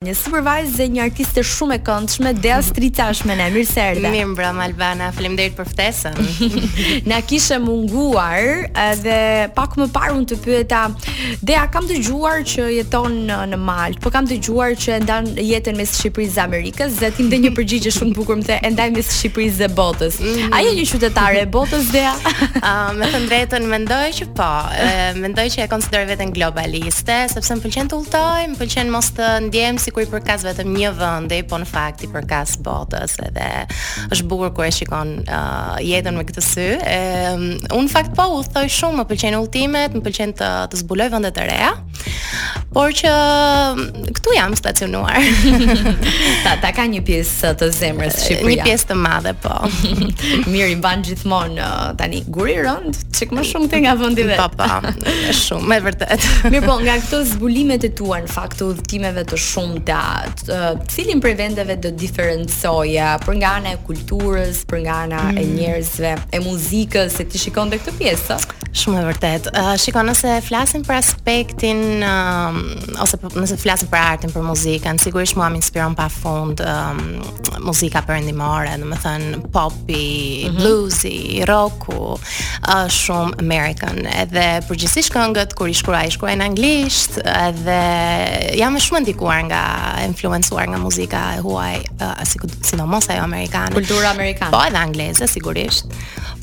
Një super vajzë dhe një artiste shumë e këndshme, Dea Strica është me ne. Mirë se erdhe. Mirë mbrëm Albana, faleminderit për ftesën. Na kishe munguar dhe pak më parë unë të pyeta, Dea kam dëgjuar që jeton në, në Malt, po kam dëgjuar që e ndan jetën mes Shqipërisë dhe Amerikës dhe ti në një përgjigje shumë të bukur më the, e ndaj mes Shqipërisë dhe botës. Mm -hmm. A je një qytetare e botës Dea? Ëm, uh, me thënë të drejtën mendoj që Po, e, mendoj që e konsideroj veten globaliste, sepse më pëlqen të udhëtoj, më pëlqen mos të ndihem sikur i përkas vetëm një vendi, po në fakt i përkas botës edhe është bukur kur e shikon uh, jetën me këtë sy. E, unë në fakt po udhëtoj shumë, më pëlqejnë udhëtimet, më pëlqen të të zbuloj vende të reja. Por që këtu jam stacionuar. ta ta ka një pjesë të zemrës Shqipëria. Një pjesë të madhe po. Mirë i mban gjithmonë uh, tani guri rënd, çik më shumë këtej nga vendi vet. Po po, shumë, me vërtet. Mirëpo, nga këto zbulimet e tua në fakt të udhëtimeve të shumta, uh, cilin prej vendeve do diferencoje për nga ana e kulturës, për nga ana mm. e njerëzve, e muzikës, se ti shikon dhe këtë pjesë? Shumë e vërtet. Uh, shiko, nëse flasim për aspektin um, ose për, nëse flasim për artin, për muzikën, sigurisht mua më inspiron pafund um, muzika perëndimore, domethënë popi, mm -hmm. bluesi, rocku, uh, shumë amerikan. Edhe përgjithsisht këngët kur i shkruaj, i shkruaj në anglisht, edhe jam më shumë e ndikuar nga e influencuar nga muzika e huaj, uh, sidomos ajo amerikane. Kultura amerikane. Po edhe angleze sigurisht.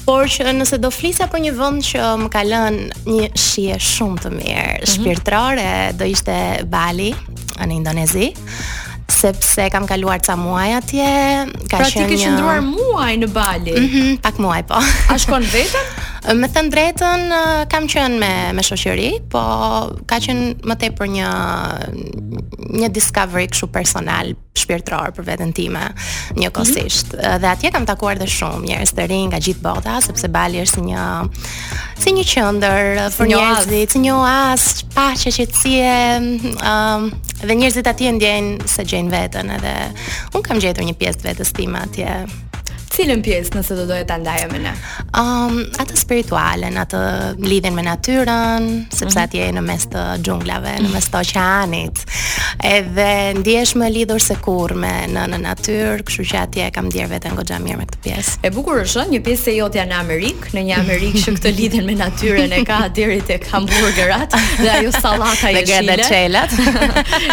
Porqë nëse do flisa për një vend që më ka lënë një shije shumë të mirë mm -hmm. shpirtërore, do ishte Bali në Indonezi sepse kam kaluar ca muaj atje, ka pra, qenë një Pra ti ke qëndruar muaj në Bali. Mhm, mm pak muaj po. A shkon vetëm? Me thënë të drejtën kam qenë me me shoqëri, po ka qenë më tepër një një discovery kështu personal, shpirtëror për veten time njëkohësisht. Mm -hmm. Dhe atje kam takuar dhe shumë njerëz të rinj nga gjithë bota, sepse Bali është një si një qendër për njerëzit, si një oaz, paqe, qetësie, ëm um, dhe njerëzit atje ndjejnë se gjejnë veten edhe unë kam gjetur një pjesë të vetes time atje. Cilën pjesë nëse do doje ta ndaje me ne? Um, atë spiritualen, atë lidhjen me natyrën, sepse mhm. atje në mes të xhunglave, në mes të oqeanit. Edhe ndihesh më e lidhur se kurrë me nënën natyrë, kështu që atje kam ndier veten goxha mirë me këtë pjesë. E bukur është, një pjesë e jotja në Amerikë, në një Amerikë që këtë lidhjen me natyrën e ka deri tek hamburgerat dhe ajo sallata e shile. Dhe çelat.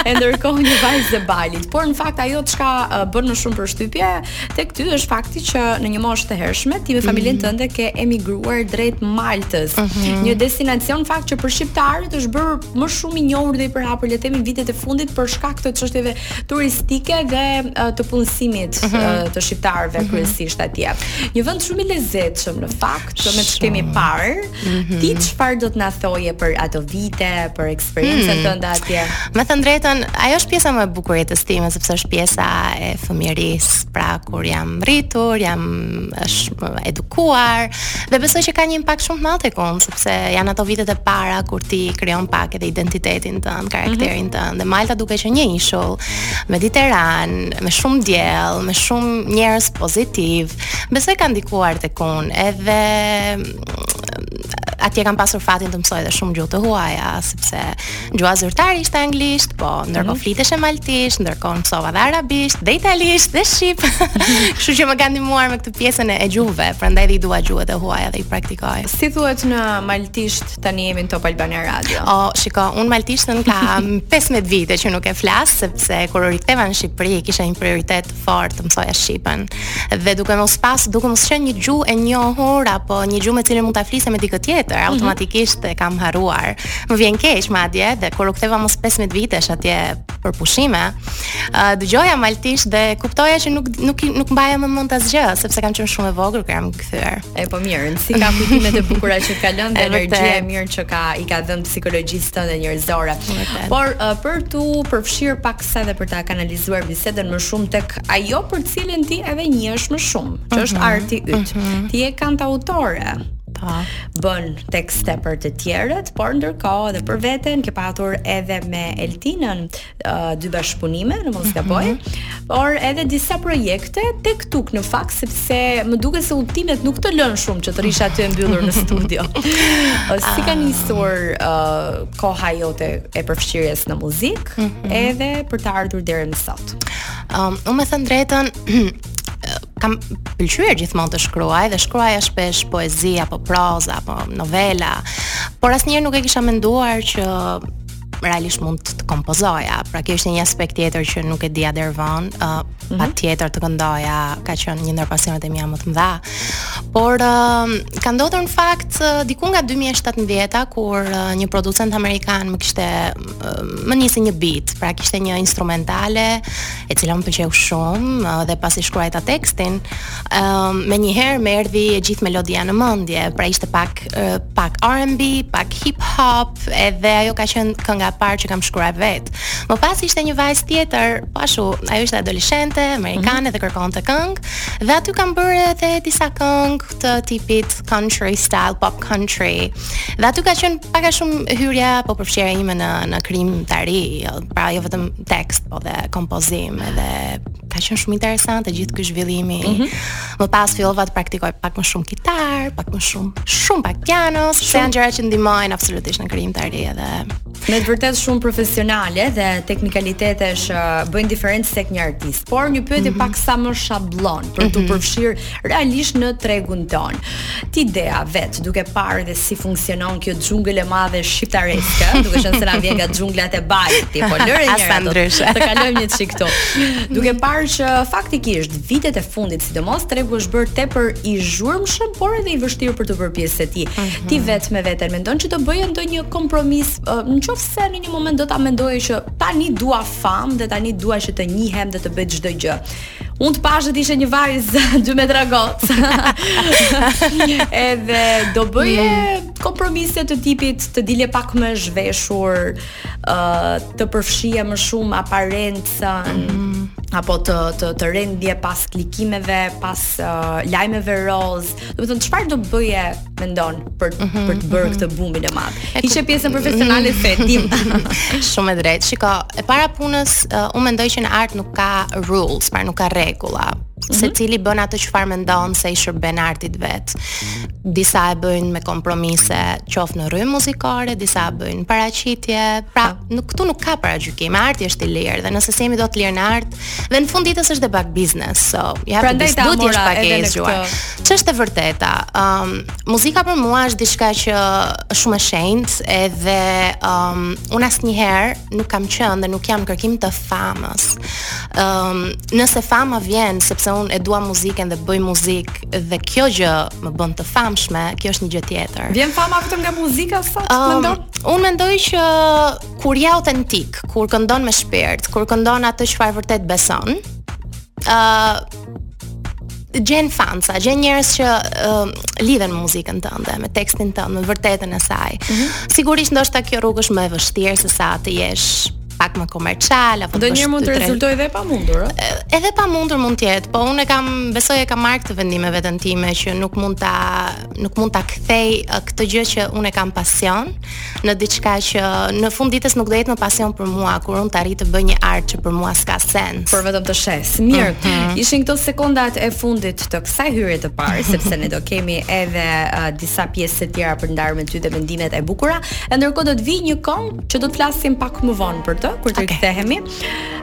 e ndërkohë një vajzë e Balit. Por në fakt ajo çka bën më shumë përshtypje tek ty është fakti që në një moshë të hershme ti me mhm. familjen mm -hmm. tënde ke emigruar drejt Maltës. Mm -hmm. Një destinacion në fakt që për shqiptarët është bërë më shumë i njohur dhe i përhapur le të themi vitet e fundit për shkak të çështjeve turistike dhe uh, të punësimit mm -hmm. uh, të shqiptarëve mm -hmm. kryesisht atje. Një vend shumë i lezetshëm në fakt, që me ç'kemi parë, mm -hmm. ti çfarë do të na thoje për ato vite, për eksperiencën mm. tënde atje? Me thënë të drejtën, ajo është pjesa më e bukur e jetës time, sepse është pjesa e fëmijërisë, pra kur jam rritur, jam edhe edukuar dhe besoj që ka një impakt shumë të madh tek unë, se janë ato vitet e para kur ti krijon pak edhe identitetin tënd, karakterin mm -hmm. tënd. Dhe Malta duke qenë një ishull mediteran, me shumë diell, me shumë njerëz pozitiv, besoj ka ndikuar tek unë. Edhe atje kam pasur fatin të mësoj dhe shumë gjuhë të huaja, sepse gjuha zyrtare ishte anglisht, po ndërkohë mhm. flitej maltisht, ndërkohë mësova dhe arabisht, dhe italisht, dhe shqip. Kështu që më kanë ndihmuar me këtë pjesën e gjuhëve, prandaj i dua gjuhët e huaja dhe i praktikoj. Si thuhet në maltisht tani jemi në Top Albania Radio? O, shiko, unë maltishten kam 15 vite që nuk e flas, sepse kur u riktheva në Shqipëri, kisha një prioritet fort të mësoja shqipen. Dhe duke mos pas, duke mos qenë një gjuhë e njohur, apo një gjuhë me të cilën mund ta flisje me dikë tjetër, mhm. automatikisht e kam harruar. Më vjen keq, madje, dhe kur u ktheva mbas 15 vitesh atje për pushime, uh, dëgjoja maltisht dhe kuptoja që nuk, nuk, nuk, nuk mbaja më mend asgjë, sepse kam qenë shumë e vogël kur jam kthyer. E po mirë, i ka kujtimet e bukura që ka lënë dhe energjia e mirë që ka i ka dhënë psikologjisë tënde njerëzore. Por uh, për t'u përfshirë paksa dhe për ta kanalizuar bisedën më shumë tek ajo për cilën ti edhe njihesh më shumë, që është mhm, arti yt. Mm -hmm. Ti je kantautore. Po. Bën tekste për të tjerët, por ndërkohë edhe për veten ke patur edhe me Eltinën dy bashkëpunime, në mos gaboj, mm -hmm. por edhe disa projekte tek tuk në fakt sepse më duket se udhëtimet nuk të lënë shumë që të rrish aty e mbyllur në studio. si ka ah. nisur uh, koha jote e përfshirjes në muzikë mm -hmm. edhe për të ardhur deri më sot? Um, unë me thënë të drejtën, kam pëlqyer gjithmonë të shkruaj dhe shkruaja shpesh poezi apo proza apo novela, por asnjëherë nuk e kisha menduar që realisht mund të kompozoja. Pra kjo ishte një aspekt tjetër që nuk e dija deri vonë. Uh, mm -hmm. Patjetër të këndoja, ka qenë një ndër pasionet e mia më të mëdha. Por uh, ka ndodhur në fakt uh, diku nga 2017-a kur uh, një producent amerikan më kishte uh, më nisi një beat, pra ishte një instrumentale e cila më pëlqeu shumë uh, dhe pasi shkruajta tekstin, Um, menjëherë më erdhi e gjithë melodia në mendje, pra ishte pak, uh, pak R&B, pak hip hop, edhe ajo ka qenë kënga parë që kam shkruar vetë. Më pas ishte një vajzë tjetër, po ashtu, ajo ishte adoleshente, amerikane mm -hmm. dhe kërkonte këngë, dhe aty kam bërë edhe disa këngë të tipit country style, pop country, dhe aty ka qenë pak a shumë hyrja, po përfshirja ime në, në krijimtari, pra jo vetëm tekst, po dhe kompozim, edhe ka qenë shumë interesante gjithë ky zhvillimi. Mm -hmm. Më pas fillova të praktikoj pak më shumë kitarë, pak më shumë, shumë pak piano, se janë gjëra që ndihmojnë absolutisht në krijimtari edhe Me të vërtetë shumë profesionale dhe teknikalitetesh uh, bëjnë diferencë tek një artist. Por një pyetje mm -hmm. paksa më shabllon për mm -hmm. t'u mhm. përfshirë realisht në tregun tonë. Ti Dea vetë, duke parë dhe si funksionon kjo xhungël e madhe shqiptareske, duke qenë se na vjen nga xhunglat e Balit, ti po lëre një herë. Të kalojmë një çik këtu. Duke parë që faktikisht vitet e fundit, sidomos tregu është bërë tepër i zhurmshëm, por edhe i vështirë për t'u bërë pjesë e tij. Mhm. Ti vetë me veten mendon që të bëje ndonjë kompromis, në qoftë se në një moment do ta mendoje që tani dua famë dhe tani dua që të njihem dhe të bëj çdo gjë. Unë të pashë, ti ishe një vajzë, dy metra gocë. Edhe do bëje mm. kompromise të tipit të dilje pak më e zhveshur, uh, të përfshije më shumë aparencën, mm. apo të, të, të rendje pas klikimeve, pas uh, lajmeve roz, Domethënë çfarë do bëje mendon për mm -hmm, për të bërë mm -hmm. këtë bumin e madh. Se pjesën profesionale e mhm. dim. Shumë e drejtë. Shiko, e para punës uh, unë mendoj që në art nuk ka rules, pra nuk ka rregulla. Mm -hmm. Secili bën atë çfarë mendon se i shërben artit të vet. Mm -hmm. Disa e bëjnë me kompromise, qoftë në rrymë muzikore, disa e bëjnë paraqitje. Pra, nuk këtu nuk ka paragjykime, arti është i lirë dhe nëse s'jemi dot të lirë në art, dhe në fund të ditës është dhe pak biznes. So, prapë duhet të jesh pak e zgjuar. Ç'është e vërteta? Ëm um, muzika për mua është diçka që është shumë e shenjtë edhe ëm um, unë asnjëherë nuk kam qenë dhe nuk jam në kërkim të famës. Ëm um, nëse fama vjen sepse unë e dua muzikën dhe bëj muzikë dhe kjo gjë më bën të famshme, kjo është një gjë tjetër. Vjen fama vetëm nga muzika sot, um, mendon? Unë mendoj që kur je autentik, kur këndon me shpirt, kur këndon atë çfarë vërtet beson, ë uh, gjen fansa, gjen njerëz që uh, lidhen me muzikën tënde, me tekstin tënd, me vërtetën e saj. Mm -hmm. Sigurisht ndoshta kjo rrugë është më e vështirë se sa të jesh pak më komercial apo ndonjë mund të rezultojë edhe e pamundur ë edhe e pamundur mund të jetë po unë e kam besoj e kam marrë këtë vendim me veten time që nuk mund ta nuk mund ta kthej këtë gjë që unë e kam pasion në diçka që në fund ditës nuk do jetë më pasion për mua kur unë të arrij të bëj një art që për mua s'ka sens, por vetëm të shes. Mirë. Mm -hmm. Ishin këto sekondat e fundit të kësaj hyrje të parë, sepse ne do kemi edhe uh, disa pjesë të tjera për të ndarë me ty dhe mendimet e bukura. E ndërkohë do të vijë një këngë që do të flasim pak më vonë për të, kur të okay. kthehemi.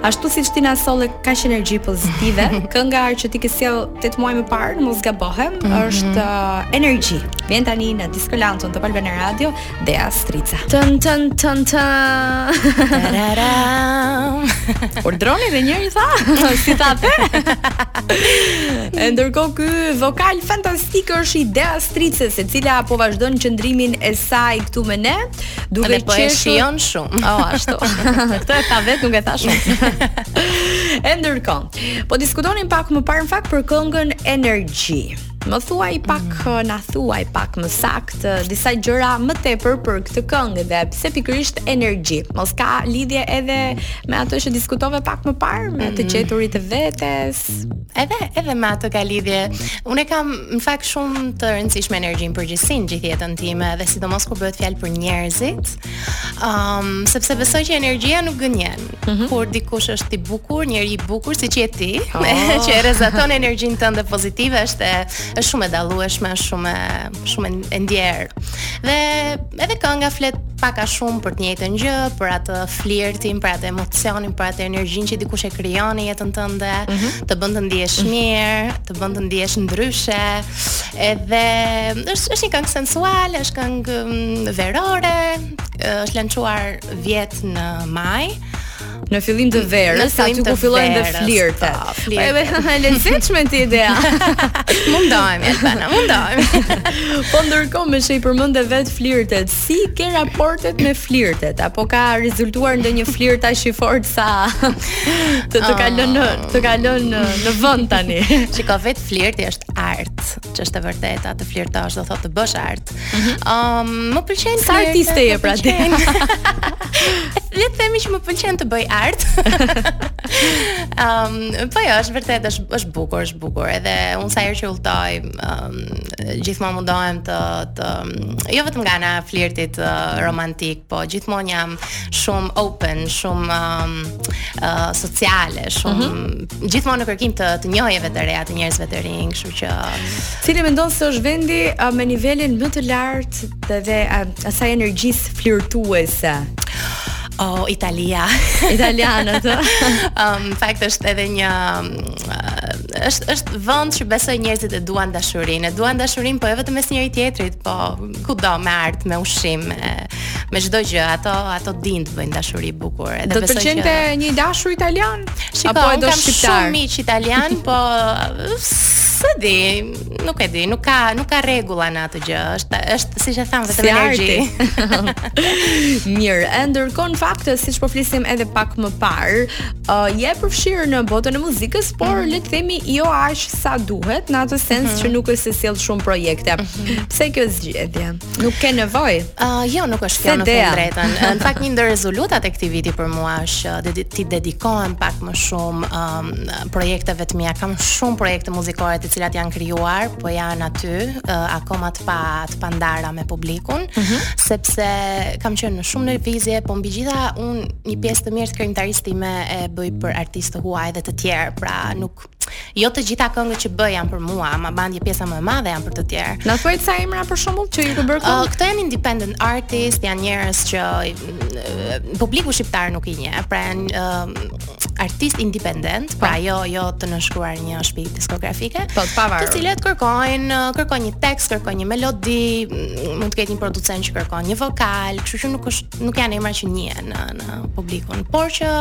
Ashtu siç ti na solle kaq energji pozitive, kënga që ti ke sjell tetë muaj më parë, në mos gabohem, mm -hmm. është uh, energji. Vjen tani në Disco Lounge në Top Albania Radio, Dea Strica. Tan tan tan tan. Po urdhëroni dhe njëri tha, si ta the? Ndërkohë ky vokal fantastik është i Dea Stricës, e cila po vazhdon qëndrimin e saj këtu me ne. Duket dhe po e shijon shumë. O, ashtu. Këtë e ka vetë, nuk e tha shumë. e ndërkohë, po diskutonim pak më parë në fakt për këngën Energji. Më thuaj pak, mm. na thuaj pak më sakt disa gjëra më tepër për këtë këngë dhe pse pikërisht Energji. Mos ka lidhje edhe me atë që diskutove pak më parë me të mm. gjeturit e vetes. Edhe edhe me atë ka lidhje. Unë e kam në fakt shumë të rëndësishme energjinë përgjithësisht gjithë jetën time dhe sidomos kur bëhet fjalë për njerëzit. Ëm um, sepse besoj që energjia nuk gënjen. Mm -hmm. Kur dikush është i bukur, njeri i bukur siç je ti, oh. që e rrezaton energjinë tënde pozitive është e, është shumë e dallueshme, shumë e shumë e ndier. Dhe edhe kënga flet pak a shumë për të njëjtën gjë, për atë flirtin, për atë emocionin, për atë energjinë që dikush e krijon në jetën tënde, mm -hmm. të bën të ndihesh mhm. mirë, të bën të ndihesh ndryshe. Edhe është është një këngë sensuale, është këngë mm, verore, është lançuar vjet në maj. në fillim të verës, aty ku fillojnë dhe flirtet. Po, flirtet. Edhe e lezetshme ti ideja. mundohem, Elbana, mundohem. po ndërkohë meqë i përmende edhe vet flirtet. Si i ke raportet me flirtet? Apo ka rezultuar ndonjë flirt aq i fortë sa të të ka lënë në të ka lënë në, në vend tani? Shiko, vet flirti është art. ç'është e vërteta të flirtosh, do thotë të bësh art. Ëm, mm -hmm. më pëlqen sa artiste je pra ti. Le të themi që më pëlqen të bëj art. Ëm, um, po jo, është vërtet është është bukur, është bukur. Edhe unë sa herë që udhtoj, ëm, um, gjithmonë mundohem të të jo vetëm nga ana e flirtit uh, romantik, po gjithmonë jam shumë open, shumë um, uh, sociale, shumë mm -hmm. gjithmonë në kërkim të njohjeve të reja, të njerëzve të rinj, kështu që Cili mendon se është vendi uh, me nivelin më të lartë dhe, dhe uh, asaj energjisë flirtuese? Oh, Italia. Italianët. um, fakt është edhe një është është vend që besoj njerëzit e duan dashurinë, e duan dashurinë po jo vetëm mes njëri tjetrit, po kudo me art, me ushqim, me me çdo gjë, ato ato dinë të bëjnë dashuri bukur. Edhe do të pëlqente që... një të dashur italian? Shiko, apo e do shqiptar? Kam shumë miq italian, po se di, nuk e di, nuk ka nuk ka rregulla në atë gjë. Është është siç e thashë vetëm energji. Mirë, e ndërkohë në fakt siç po flisim edhe pak më parë, uh, je përfshirë në botën e muzikës, por mm -hmm. le të themi jo aq sa duhet, në atë sens mm -hmm. që nuk është se sjell shumë projekte. Mm -hmm. Pse kjo zgjedhje? Nuk ke nevojë. Ë, uh, jo, nuk është kjo me thënë drejtën. Në fakt një ndër rezolutat e këtij viti për mua është uh, dhe t'i dedikohem pak më shumë um, projekteve të mia. Kam shumë projekte muzikore të cilat janë krijuar, po janë aty, uh, akoma të pa të pandara me publikun, mm -hmm. sepse kam qenë në shumë lëvizje, po mbi gjitha unë një pjesë të mirë të krijimtarisë time e bëj për artistë të huaj dhe të tjerë, pra nuk Jo të gjitha këngët që bëj janë për mua, ama madje pjesa më e madhe janë për të tjerë. Na thuaj ca emra për shembull që ju ke bërë këngë? Uh, këto janë independent artist, janë njerëz që uh, publiku shqiptar nuk i njeh, pra janë uh, artist independent, pra po. jo jo të nënshkruar një shtëpi diskografike. Po, të pavarur. Të cilët kërkojnë, uh, kërkojnë një tekst, kërkojnë një melodi, mm, mund të ketë një producent që kërkon një vokal, kështu që nuk është nuk janë emra që njihen në, në publikun, por që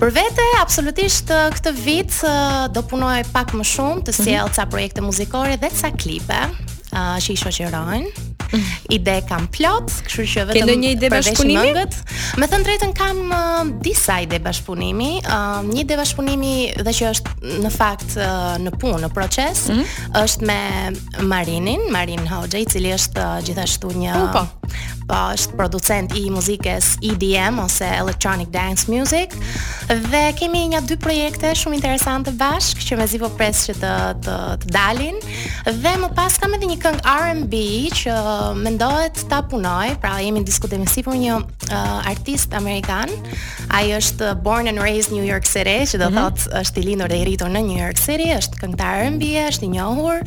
Për vete, absolutisht këtë vit do punoj pak më shumë të mhm. sjell ca projekte muzikore dhe ca klipe uh, që i shoqërojnë. Mhm. Ide kam plot, kështu që vetëm Ke ndonjë ide bashkëpunimi? Me thënë drejtën kam uh, disa ide bashkëpunimi, uh, një ide bashkëpunimi dhe që është në fakt uh, në punë, në proces, mm -hmm. është me Marinin, Marin Hoxha, i cili është uh, gjithashtu një uh, po. po është producent i muzikës EDM ose Electronic Dance Music dhe kemi nja dy projekte shumë interesante bashkë që mezi po pres që të të, të dalin dhe më pas kam edhe një këngë R&B që mendohet ta punoj, pra jemi në diskutim e sipër me një uh, artist amerikan. Ai është born and raised New York City, që do mm -hmm. thotë është i lindur dhe i rritur në New York City, është këngëtar R&B, është i njohur.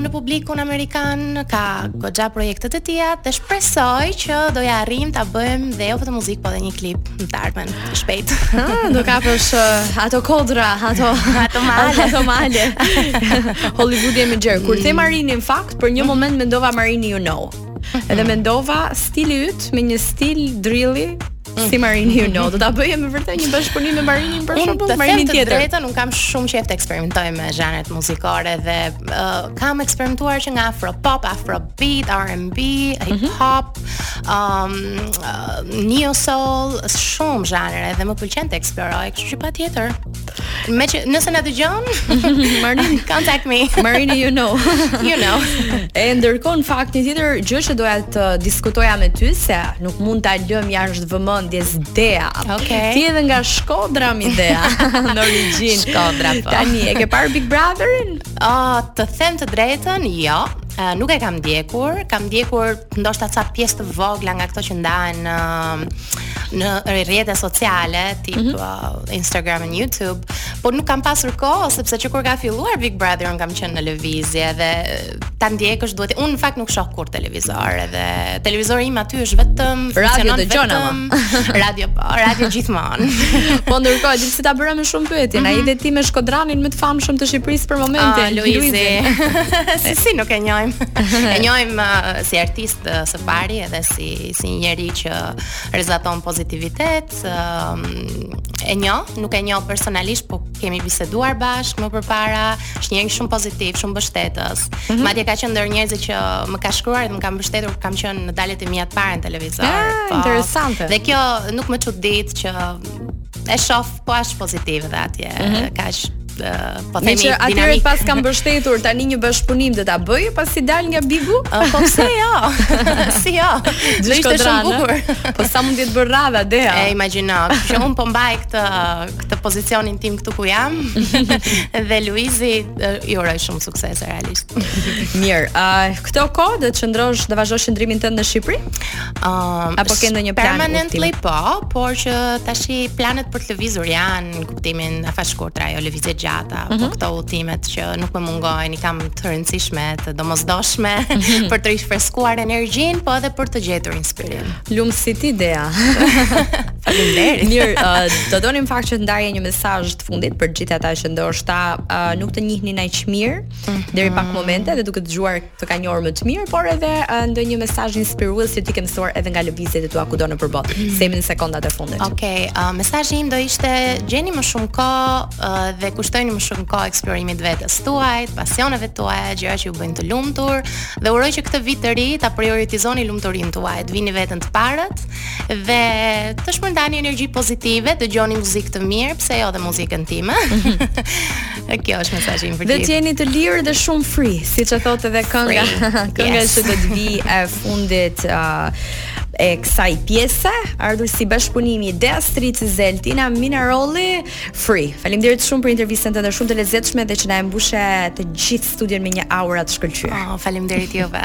në publikun amerikan, ka goxha projekte të tija dhe shpresoj që do ja arrijmë ta bëjmë dhe jo vetëm muzikë, po edhe një klip në të ardhmen shpejt. Ah, do kapësh uh, ato kodra, ato ato male, ato male. Hollywoodi jemi gjer. Kur the, mm, Marini në fakt, për një mm. moment mendova Marini Uno. Edhe mendova stili yt me një stil drilli Si Marini you know, do ta bëje me vërtetë një bashkëpunim me Marinin patjetër. Të them të drejtën, unë kam shumë qejf të eksperimentoj me zhanret muzikore dhe uh, kam eksperimentuar që nga afro pop, afro beat, R&B, hip mhm. hop, mm -hmm. um, uh, neo soul, shumë zhanre dhe më pëlqen të eksploroj, kështu që patjetër. Meqë nëse na dëgjon, Marin contact me. Marin you know. you know. e ndërkohë në fakt një tjetër gjë që doja të diskutoja me ty se nuk mund ta lëmë jashtë vëmendjes Dea. Okay. Ti je dhe nga Shkodra mi Dea me origjinë. Shkodra po. Tani e ke parë Big Brotherin? Ah, oh, të them të drejtën, jo. Uh, nuk e kam ndjekur, kam ndjekur ndoshta ca pjesë të vogla nga këto që ndahen në uh, në rrjetet sociale, tip mm -hmm. Instagram e YouTube, por nuk kam pasur kohë sepse që kur ka filluar Big Brother un kam qenë në lëvizje dhe ta ndjekësh duhet. Un në fakt nuk shoh kurrë televizor edhe televizori im aty është vetëm radio dëgjon ama. radio po, radio gjithmonë. po ndërkohë di pse ta bëra më shumë pyetjen, mm -hmm. njihesh ti me Shkodranin më të famshëm të Shqipërisë për momentin, ah, Luizi. si si nuk e njeh, njohim. e njohim uh, si artist uh, së pari edhe si si një njeri që rrezaton pozitivitet, e njoh, nuk e njoh personalisht, po kemi biseduar bashkë më përpara, është njeri shumë pozitiv, shumë mbështetës. Mm -hmm. Madje ka qenë ndër njerëzit që më ka shkruar dhe më ka mbështetur kur kam qenë në daljet e mia të para në televizor. Ah, po. Interesante. Dhe kjo nuk më çudit që e shof po aq pozitiv edhe atje. Mm -hmm. Kaq po themi dinamik. Meqë të paska mbështetur tani një bashkëpunim do ta bëje pasi të dalë nga Bigu? Po pse jo? Si jo? Do ishte shumë bukur. Po sa mund të jetë bërë radha Dea? E imagjino, që un po mbaj këtë këtë pozicionin tim këtu ku jam dhe Luizit i uroj shumë suksese realisht. Mirë, uh, këto kohë do të qëndrosh, do vazhdosh qëndrimin tënd në Shqipëri? Um, Apo ke ndonjë plan permanently po, por që tashi planet për të lëvizur janë në kuptimin afatshkurtra, jo lëvizje të gjata, mm -hmm. po mhm. këto udhëtimet që nuk më mungojnë, i kam të rëndësishme, të domosdoshme mm -hmm. për të rifreskuar energjinë, po edhe për të gjetur inspirim. Lum si ti Dea. Faleminderit. Mirë, uh, do doja në fakt që të ndaje një mesazh të fundit për të gjithë ata që ndoshta uh, nuk të njihnin aq mirë mm -hmm. deri pak momente dhe duke dëgjuar të kanë njohur më mirë, por edhe uh, ndonjë mesazh inspirues që ti ke mësuar edhe nga lëvizjet e tua kudo nëpër botë. Mm. Themi në sekondat e fundit. Okej, okay, uh, mesazhi im do ishte gjeni më shumë kohë uh, dhe kushtojini më shumë kohë eksplorimit të vetes tuaj, pasioneve tuaja, gjërave që ju bëjnë të lumtur dhe uroj që këtë vit të ri ta prioritizoni lumturinë tuaj, të vini veten të parën dhe të shpërndani energji pozitive, dëgjoni muzikë të mirë, pse jo dhe muzikën time. E kjo është mesazhi im për të gjithë. Dhe të jeni të lirë dhe shumë free, siç e thotë edhe kënga, kënga yes. që do të vijë e fundit uh, e kësaj pjese, ardhur si bashkëpunimi i DJ Astrit Zeltina Minaroli Free. Faleminderit shumë për intervistën tënde, shumë të lezetshme dhe që na e mbushe të gjithë studion me një aura të shkëlqyer. Oh, faleminderit juve.